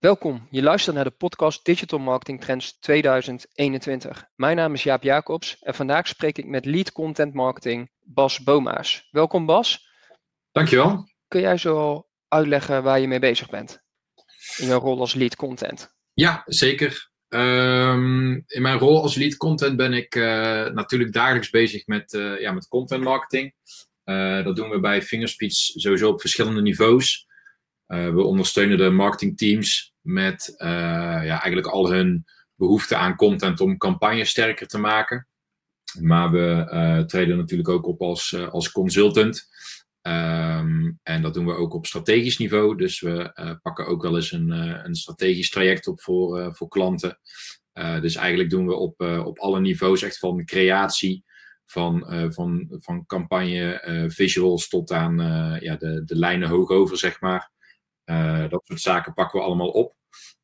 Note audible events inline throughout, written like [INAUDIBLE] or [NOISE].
Welkom, je luistert naar de podcast Digital Marketing Trends 2021. Mijn naam is Jaap Jacobs en vandaag spreek ik met Lead Content Marketing Bas Boma's. Welkom Bas. Dankjewel. Kun jij zo uitleggen waar je mee bezig bent in jouw rol als Lead Content? Ja, zeker. Ehm, in mijn rol als Lead Content ben ik uh, natuurlijk dagelijks bezig met, uh, ja, met content marketing. Uh, dat doen we bij Fingerspeech sowieso op verschillende niveaus. we ondersteunen de marketingteams met uh, ja, eigenlijk al hun behoefte aan content om campagnes sterker te maken. Maar we uh, treden natuurlijk ook op als, uh, als consultant. Um, en dat doen we ook op strategisch niveau. Dus we pakken ook wel eens een, een strategisch traject op voor, voor klanten. dus eigenlijk doen we op, op alle niveaus echt van creatie, van, van, van campagne, visuals tot aan ja, de, de lijnen hoog over, zeg maar. Uh, dat soort zaken pakken we allemaal op.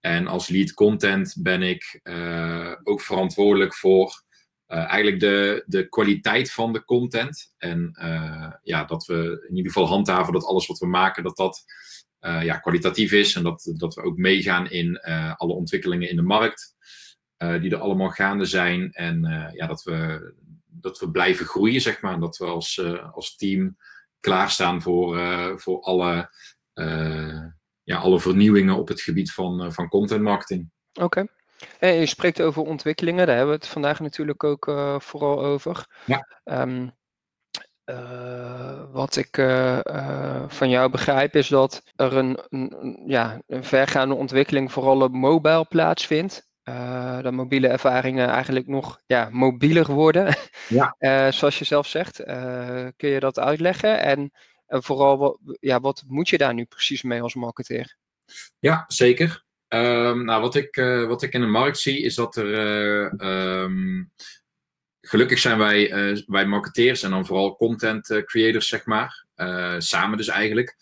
En als lead content ben ik uh, ook verantwoordelijk voor uh, eigenlijk de, de kwaliteit van de content. En ja, dat we in ieder geval handhaven dat alles wat we maken, dat dat ja, kwalitatief is. En dat, dat we ook meegaan in alle ontwikkelingen in de markt. die er allemaal gaande zijn. En ja, dat we, dat we blijven groeien, zeg maar. En dat we als, als team klaarstaan voor, voor alle ja, alle vernieuwingen op het gebied van, uh, van content marketing. Oké. Okay. je spreekt over ontwikkelingen, daar hebben we het vandaag natuurlijk ook uh, vooral over. Ja. Um, wat ik van jou begrijp is dat er een, een, ja, een vergaande ontwikkeling vooral op mobile plaatsvindt. Dat mobiele ervaringen eigenlijk nog ja, mobieler worden. Ja. [LAUGHS] zoals je zelf zegt. Kun je dat uitleggen? En en vooral, wat, ja, wat moet je daar nu precies mee als marketeer? Ja, zeker. Um, nou, wat ik, uh, wat ik in de markt zie, is dat er. Uh, um, gelukkig zijn wij, uh, wij marketeers en dan vooral content creators, zeg maar. samen dus eigenlijk.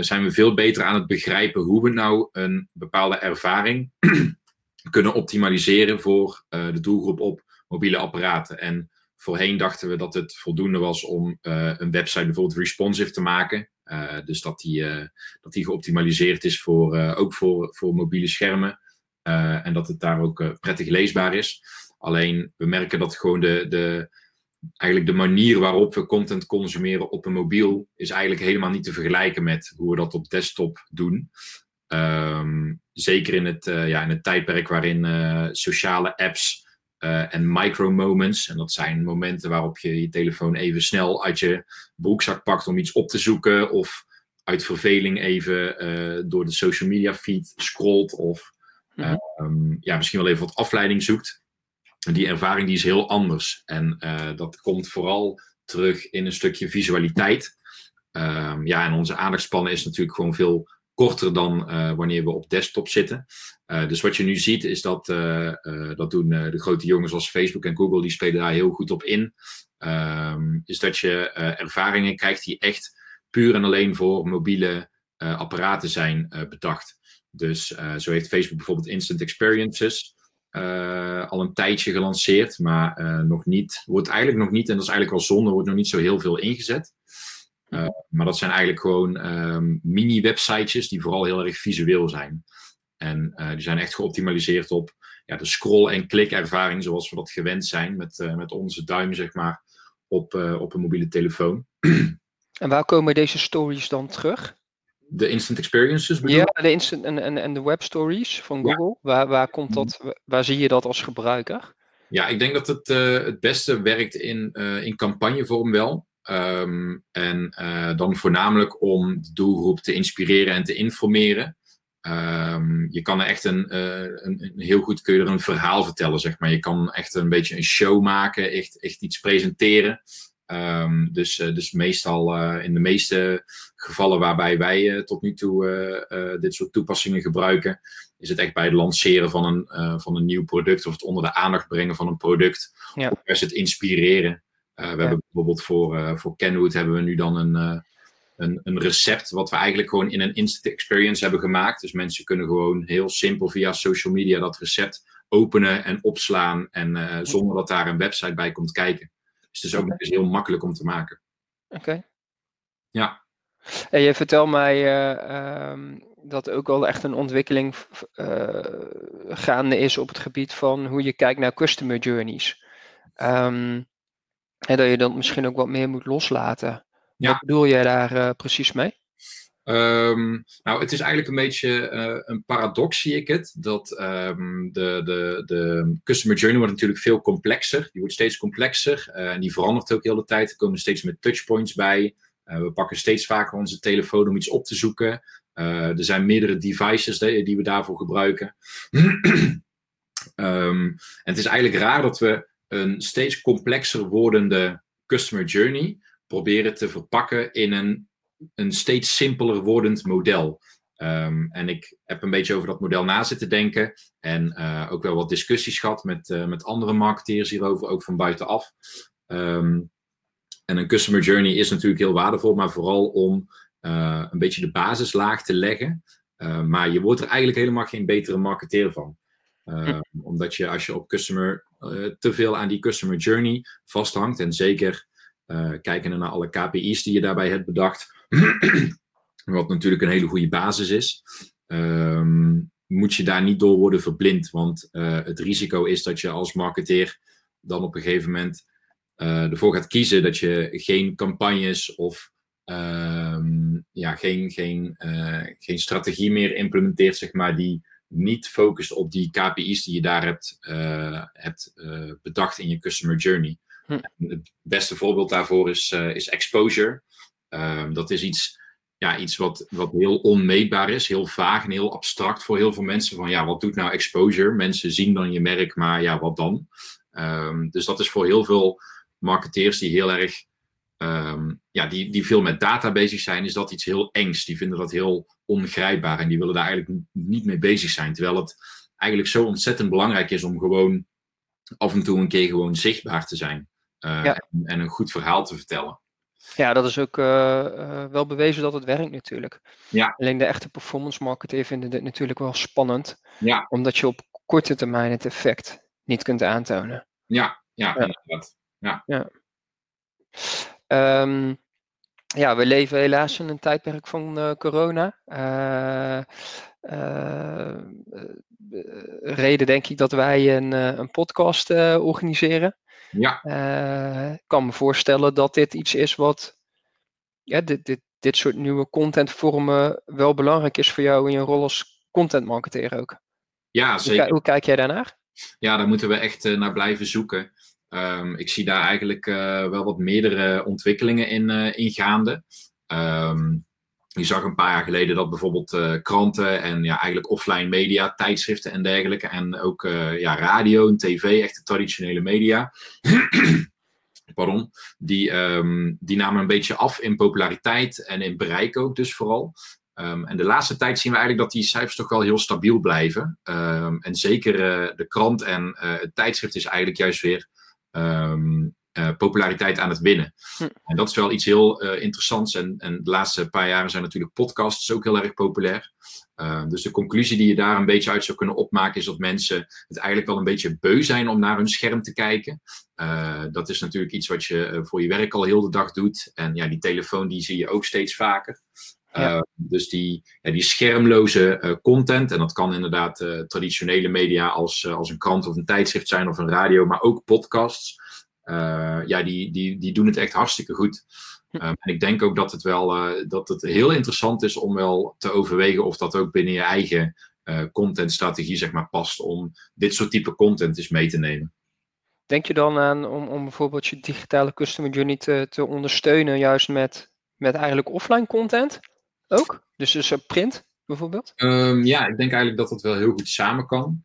zijn we veel beter aan het begrijpen hoe we nou een bepaalde ervaring [CLEARS THROAT] kunnen optimaliseren voor de doelgroep op mobiele apparaten. En Voorheen dachten we dat het voldoende was om uh, een website bijvoorbeeld responsive te maken. Uh, dus dat die, uh, dat die geoptimaliseerd is voor, ook voor, voor mobiele schermen. en dat het daar ook prettig leesbaar is. Alleen we merken dat gewoon de, de, eigenlijk de manier waarop we content consumeren op een mobiel is eigenlijk helemaal niet te vergelijken met hoe we dat op desktop doen. Um, zeker in het, ja, in het tijdperk waarin sociale apps uh, en micro-moments. En dat zijn momenten waarop je je telefoon even snel uit je broekzak pakt om iets op te zoeken. Of uit verveling even uh, door de social media feed scrolt. Of uh, um, ja, misschien wel even wat afleiding zoekt. Die ervaring die is heel anders. En dat komt vooral terug in een stukje visualiteit. Um, ja, en onze aandachtspannen is natuurlijk gewoon veel korter dan uh, wanneer we op desktop zitten. Uh, dus wat je nu ziet is dat, uh, dat doen de grote jongens als Facebook en Google, die spelen daar heel goed op in. Um, is dat je ervaringen krijgt die echt puur en alleen voor mobiele apparaten zijn bedacht. Dus zo heeft Facebook bijvoorbeeld Instant Experiences al een tijdje gelanceerd, maar nog niet, wordt eigenlijk nog niet, en dat is eigenlijk wel zonde, wordt nog niet zo heel veel ingezet. Uh, maar dat zijn eigenlijk gewoon um, mini-websitejes die vooral heel erg visueel zijn. En uh, die zijn echt geoptimaliseerd op ja, de scroll- en klik-ervaring zoals we dat gewend zijn met, uh, met onze duim, zeg maar, op, op een mobiele telefoon. En waar komen deze stories dan terug? De instant experiences bedoel? Ja, de instant en, en, en de web stories van Google. Ja. Waar, waar, komt dat, mhm. waar zie je dat als gebruiker? Ja, ik denk dat het het beste werkt in, in campagnevorm wel. Um, en uh, dan voornamelijk om de doelgroep te inspireren en te informeren. Um, je kan er echt een, uh, een, een, heel goed kun je er een verhaal vertellen, zeg maar. Je kan echt een beetje een show maken, echt, echt iets presenteren. Um, dus, uh, dus meestal in de meeste gevallen waarbij wij tot nu toe dit soort toepassingen gebruiken, is het echt bij het lanceren van een, van een nieuw product of het onder de aandacht brengen van een product. Ja. Of het inspireren. Uh, we ja. hebben bijvoorbeeld voor, uh, voor Kenwood hebben we nu dan een, uh, een, een, recept wat we eigenlijk gewoon in een instant experience hebben gemaakt. Dus mensen kunnen gewoon heel simpel via social media dat recept openen en opslaan en zonder dat daar een website bij komt kijken. Dus het is ook heel makkelijk om te maken. Oké. Okay. Ja. En je vertelt mij, uh, um, dat ook wel echt een ontwikkeling uh, gaande is op het gebied van hoe je kijkt naar customer journeys. Um, en dat je dat misschien ook wat meer moet loslaten. Ja. Wat bedoel jij daar uh, precies mee? Um, nou, het is eigenlijk een beetje uh, een paradox, zie ik het. Dat um, de, de, de customer journey wordt natuurlijk veel complexer. Die wordt steeds complexer uh, en die verandert ook heel de tijd. Er komen steeds meer touchpoints bij. We pakken steeds vaker onze telefoon om iets op te zoeken. er zijn meerdere devices die, die we daarvoor gebruiken. um, [CLEARS THROAT] en het is eigenlijk raar dat we een steeds complexer wordende customer journey proberen te verpakken in een een steeds simpeler wordend model. Um, en ik heb een beetje over dat model na zitten denken. En uh, ook wel wat discussies gehad met, uh, met andere marketeers hierover, ook van buitenaf. Um, en een customer journey is natuurlijk heel waardevol, maar vooral om uh, een beetje de basislaag te leggen. maar je wordt er eigenlijk helemaal geen betere marketeer van. Hm. Omdat je als je op customer te veel aan die customer journey vasthangt, en zeker kijken naar alle KPI's die je daarbij hebt bedacht, [CLEARS THROAT] wat natuurlijk een hele goede basis is, um, moet je daar niet door worden verblind. Want uh, het risico is dat je als marketeer dan op een gegeven moment ervoor gaat kiezen dat je geen campagnes of um, ja, geen, geen, geen strategie meer implementeert, zeg maar, die niet focust op die KPI's die je daar hebt, hebt bedacht in je customer journey. Hm. Het beste voorbeeld daarvoor is, is exposure. Um, dat is iets, ja, iets wat, wat heel onmeetbaar is, heel vaag en heel abstract voor heel veel mensen. Van ja, wat doet nou exposure? Mensen zien dan je merk, maar ja, wat dan? Um, dus dat is voor heel veel marketeers die heel erg, um, ja, die, die veel met data bezig zijn, is dat iets heel engs. Die vinden dat heel ongrijpbaar en die willen daar eigenlijk niet mee bezig zijn. Terwijl het eigenlijk zo ontzettend belangrijk is om gewoon af en toe een keer gewoon zichtbaar te zijn. Uh, en, en, een goed verhaal te vertellen. Ja, dat is ook uh, uh, wel bewezen dat het werkt natuurlijk. Ja. Alleen de echte performance marketeer vinden dit natuurlijk wel spannend. Ja. Omdat je op korte termijn het effect niet kunt aantonen. Ja, ja, ja. inderdaad. Ja. Ja. Um, ja, we leven helaas in een tijdperk van uh, corona. reden denk ik dat wij een, een podcast organiseren. Ja. Uh, ik kan me voorstellen dat dit iets is wat, ja, dit, dit, dit soort nieuwe contentvormen wel belangrijk is voor jou in je rol als content marketeer ook. Ja, zeker. Hoe, hoe kijk jij daarnaar? Ja, daar moeten we echt uh, naar blijven zoeken. Um, ik zie daar eigenlijk uh, wel wat meerdere ontwikkelingen in, uh, in gaande. Um, je zag een paar jaar geleden dat bijvoorbeeld uh, kranten en ja, eigenlijk offline media, tijdschriften en dergelijke. En ook ja, radio en tv, echte traditionele media. [CLEARS THROAT] Pardon. Die, um, die namen een beetje af in populariteit en in bereik ook dus vooral. En de laatste tijd zien we eigenlijk dat die cijfers toch wel heel stabiel blijven. En zeker de krant en het tijdschrift is eigenlijk juist weer uh, populariteit aan het winnen. Hm. En dat is wel iets heel uh, interessants. En, en de laatste paar jaren zijn natuurlijk podcasts ook heel erg populair. Uh, dus de conclusie die je daar een beetje uit zou kunnen opmaken is dat mensen het eigenlijk wel een beetje beu zijn om naar hun scherm te kijken. dat is natuurlijk iets wat je voor je werk al heel de dag doet. En ja, die telefoon die zie je ook steeds vaker. Ja. dus die, ja, die schermloze content, en dat kan inderdaad traditionele media als, als een krant of een tijdschrift zijn of een radio, maar ook podcasts. Ja, die, die, die doen het echt hartstikke goed. Um, en ik denk ook dat het wel dat het heel interessant is om wel te overwegen of dat ook binnen je eigen contentstrategie zeg maar, past om dit soort type content eens mee te nemen. Denk je dan aan om, om bijvoorbeeld je digitale customer journey te, te ondersteunen, juist met, met eigenlijk offline content ook? Dus, dus print bijvoorbeeld? Um, ja, ik denk eigenlijk dat dat wel heel goed samen kan.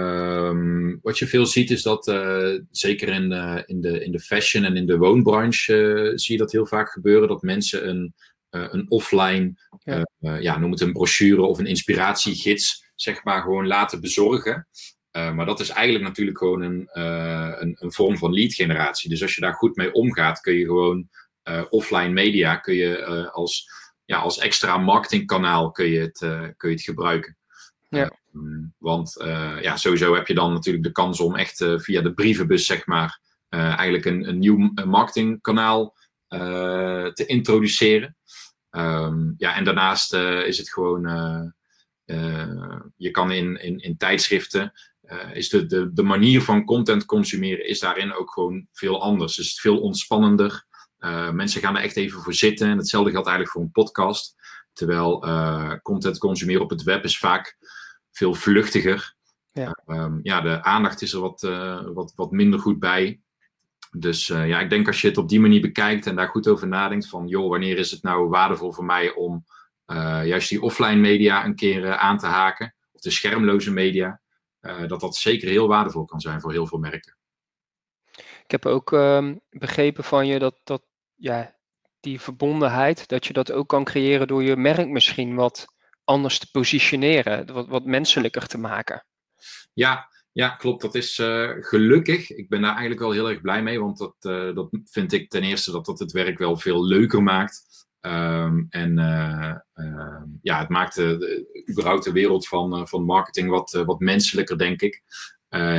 Um, wat je veel ziet is dat, uh, zeker in, uh, in, de, in de fashion en in de woonbranche, uh, zie je dat heel vaak gebeuren. Dat mensen een, een offline, ja. ja. noem het een brochure of een inspiratiegids, zeg maar, gewoon laten bezorgen. maar dat is eigenlijk natuurlijk gewoon een, een, een, vorm van lead generatie. Dus als je daar goed mee omgaat, kun je gewoon offline media, kun je als, ja, als extra marketingkanaal kun je het, kun je het gebruiken. Ja. Ehm, want uh, ja, sowieso heb je dan natuurlijk de kans om echt uh, via de brievenbus, zeg maar, eigenlijk een, een nieuw marketingkanaal te introduceren. Ehm, ja, en daarnaast is het gewoon, je kan in, in, in tijdschriften, is de, de, de manier van content consumeren is daarin ook gewoon veel anders. Dus het is veel ontspannender. Mensen gaan er echt even voor zitten. En hetzelfde geldt eigenlijk voor een podcast. Terwijl content consumeren op het web is vaak veel vluchtiger. Ja. Um, ja, de aandacht is er wat, uh, wat, wat minder goed bij. Dus uh, ja, ik denk als je het op die manier bekijkt en daar goed over nadenkt van, joh, wanneer is het nou waardevol voor mij om uh, juist die offline media een keer aan te haken, of de schermloze media, dat dat zeker heel waardevol kan zijn voor heel veel merken. Ik heb ook um, begrepen van je dat, dat ja, die verbondenheid, dat je dat ook kan creëren door je merk misschien wat anders te positioneren, wat, wat menselijker te maken. Ja, ja, klopt. Dat is uh, gelukkig. Ik ben daar eigenlijk wel heel erg blij mee, want dat, uh, dat vind ik ten eerste dat dat het werk wel veel leuker maakt. Um, en uh, ja, het maakt de, de, überhaupt de wereld van, van marketing wat, wat menselijker, denk ik.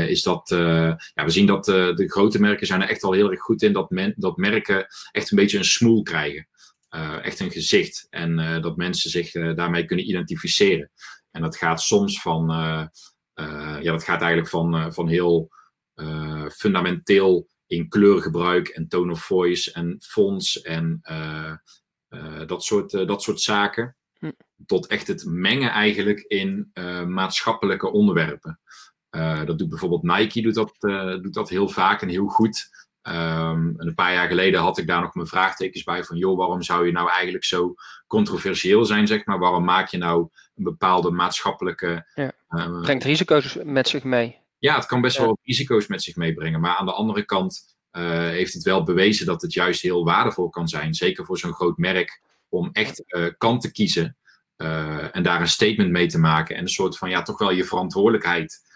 Is dat, ja, we zien dat de grote merken zijn er echt al heel erg goed in dat, men, dat merken echt een beetje een smoel krijgen. echt een gezicht. En dat mensen zich daarmee kunnen identificeren. En dat gaat soms van ja, dat gaat eigenlijk van, van heel fundamenteel in kleurgebruik en tone of voice en fonts en dat, soort, dat soort zaken. Hm. Tot echt het mengen eigenlijk in maatschappelijke onderwerpen. Dat doet bijvoorbeeld Nike doet dat, doet dat heel vaak en heel goed. Um, een paar jaar geleden had ik daar nog mijn vraagtekens bij van, joh, waarom zou je nou eigenlijk zo controversieel zijn, zeg maar? Waarom maak je nou een bepaalde maatschappelijke... Ja. Uh, Brengt risico's met zich mee. Ja, het kan best wel risico's met zich meebrengen. Maar aan de andere kant uh, heeft het wel bewezen dat het juist heel waardevol kan zijn. Zeker voor zo'n groot merk, om echt uh, kant te kiezen. en daar een statement mee te maken. En een soort van, ja, toch wel je verantwoordelijkheid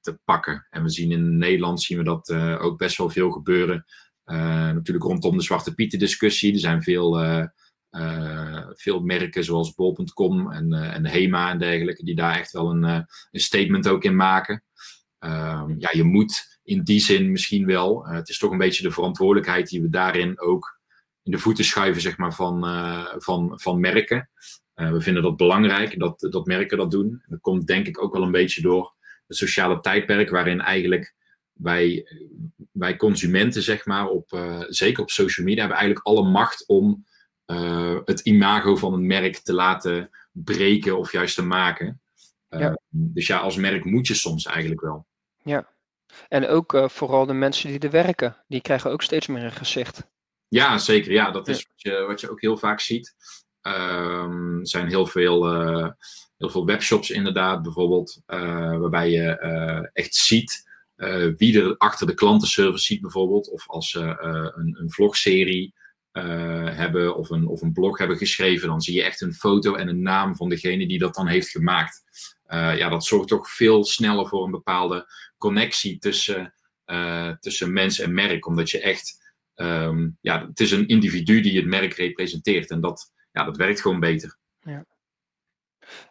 te pakken. En we zien in Nederland zien we dat uh, ook best wel veel gebeuren. Uh, natuurlijk rondom de Zwarte Pieten discussie. Er zijn veel, veel merken zoals bol.com en, en HEMA en dergelijke die daar echt wel een, een statement ook in maken. Ehm, ja, je moet in die zin misschien wel. het is toch een beetje de verantwoordelijkheid die we daarin ook in de voeten schuiven zeg maar, van, van, van merken. we vinden dat belangrijk dat, dat merken dat doen. Dat komt denk ik ook wel een beetje door het sociale tijdperk waarin eigenlijk wij, wij consumenten, zeg maar, op, uh, zeker op social media, hebben eigenlijk alle macht om uh, het imago van een merk te laten breken of juist te maken. Uh, ja. Dus ja, als merk moet je soms eigenlijk wel. Ja, en ook vooral de mensen die er werken, die krijgen ook steeds meer een gezicht. Ja, zeker. Ja, dat is wat je, wat je ook heel vaak ziet. Er zijn heel veel heel veel webshops inderdaad, bijvoorbeeld, uh, waarbij je uh, echt ziet wie er achter de klantenservice ziet, bijvoorbeeld. Of als ze een, een vlogserie hebben of een, of een blog hebben geschreven, dan zie je echt een foto en een naam van degene die dat dan heeft gemaakt. ja, dat zorgt toch veel sneller voor een bepaalde connectie tussen, tussen mens en merk, omdat je echt, um, ja, het is een individu die het merk representeert en dat, ja, dat werkt gewoon beter. Ja.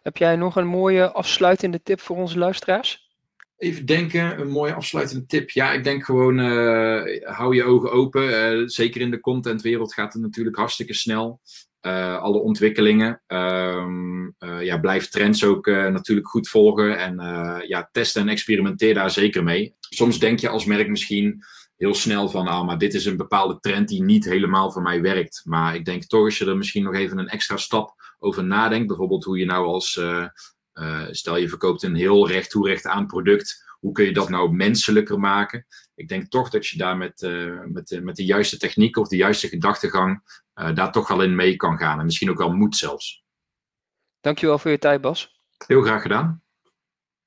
Heb jij nog een mooie afsluitende tip voor onze luisteraars? Even denken, een mooie afsluitende tip. Ja, ik denk gewoon, uh, hou je ogen open. Uh, zeker in de contentwereld gaat het natuurlijk hartstikke snel. Uh, alle ontwikkelingen. Um, ja, blijf trends ook natuurlijk goed volgen. En ja, testen en experimenteer daar zeker mee. Soms denk je als merk misschien heel snel van, ah, maar dit is een bepaalde trend die niet helemaal voor mij werkt. Maar ik denk toch als je er misschien nog even een extra stap over nadenkt. Bijvoorbeeld hoe je nou als, uh, uh, stel je verkoopt een heel recht toe recht aan product. Hoe kun je dat nou menselijker maken? Ik denk toch dat je daar met, uh, met, met de juiste techniek of de juiste gedachtegang daar toch wel in mee kan gaan. En misschien ook wel moet zelfs. Dankjewel voor je tijd, Bas. Heel graag gedaan.